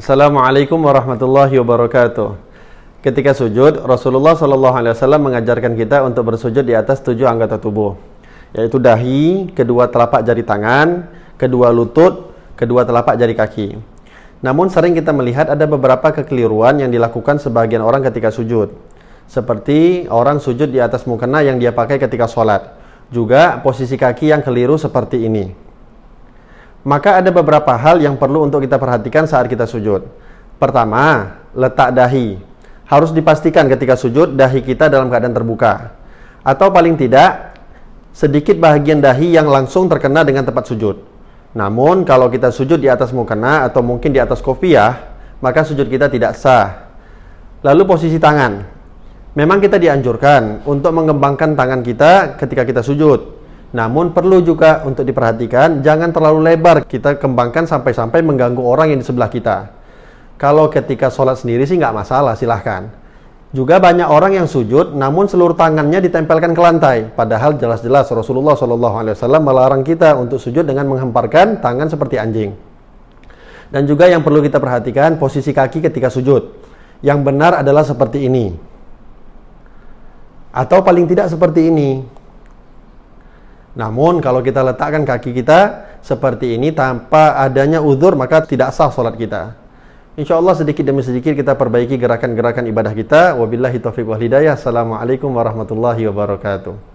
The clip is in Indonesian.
Assalamualaikum warahmatullahi wabarakatuh. Ketika sujud, Rasulullah Shallallahu Alaihi Wasallam mengajarkan kita untuk bersujud di atas tujuh anggota tubuh, yaitu dahi, kedua telapak jari tangan, kedua lutut, kedua telapak jari kaki. Namun sering kita melihat ada beberapa kekeliruan yang dilakukan sebagian orang ketika sujud. Seperti orang sujud di atas mukena yang dia pakai ketika sholat. Juga posisi kaki yang keliru seperti ini. Maka ada beberapa hal yang perlu untuk kita perhatikan saat kita sujud. Pertama, letak dahi harus dipastikan ketika sujud dahi kita dalam keadaan terbuka. Atau paling tidak sedikit bagian dahi yang langsung terkena dengan tempat sujud. Namun kalau kita sujud di atas mukena atau mungkin di atas kopiah, maka sujud kita tidak sah. Lalu posisi tangan. Memang kita dianjurkan untuk mengembangkan tangan kita ketika kita sujud. Namun perlu juga untuk diperhatikan jangan terlalu lebar kita kembangkan sampai-sampai mengganggu orang yang di sebelah kita. Kalau ketika sholat sendiri sih nggak masalah, silahkan. Juga banyak orang yang sujud, namun seluruh tangannya ditempelkan ke lantai. Padahal jelas-jelas Rasulullah SAW melarang kita untuk sujud dengan menghemparkan tangan seperti anjing. Dan juga yang perlu kita perhatikan posisi kaki ketika sujud. Yang benar adalah seperti ini. Atau paling tidak seperti ini. Namun kalau kita letakkan kaki kita seperti ini tanpa adanya uzur maka tidak sah sholat kita. Insya Allah sedikit demi sedikit kita perbaiki gerakan-gerakan ibadah kita. Wabillahi taufiq wal hidayah. Assalamualaikum warahmatullahi wabarakatuh.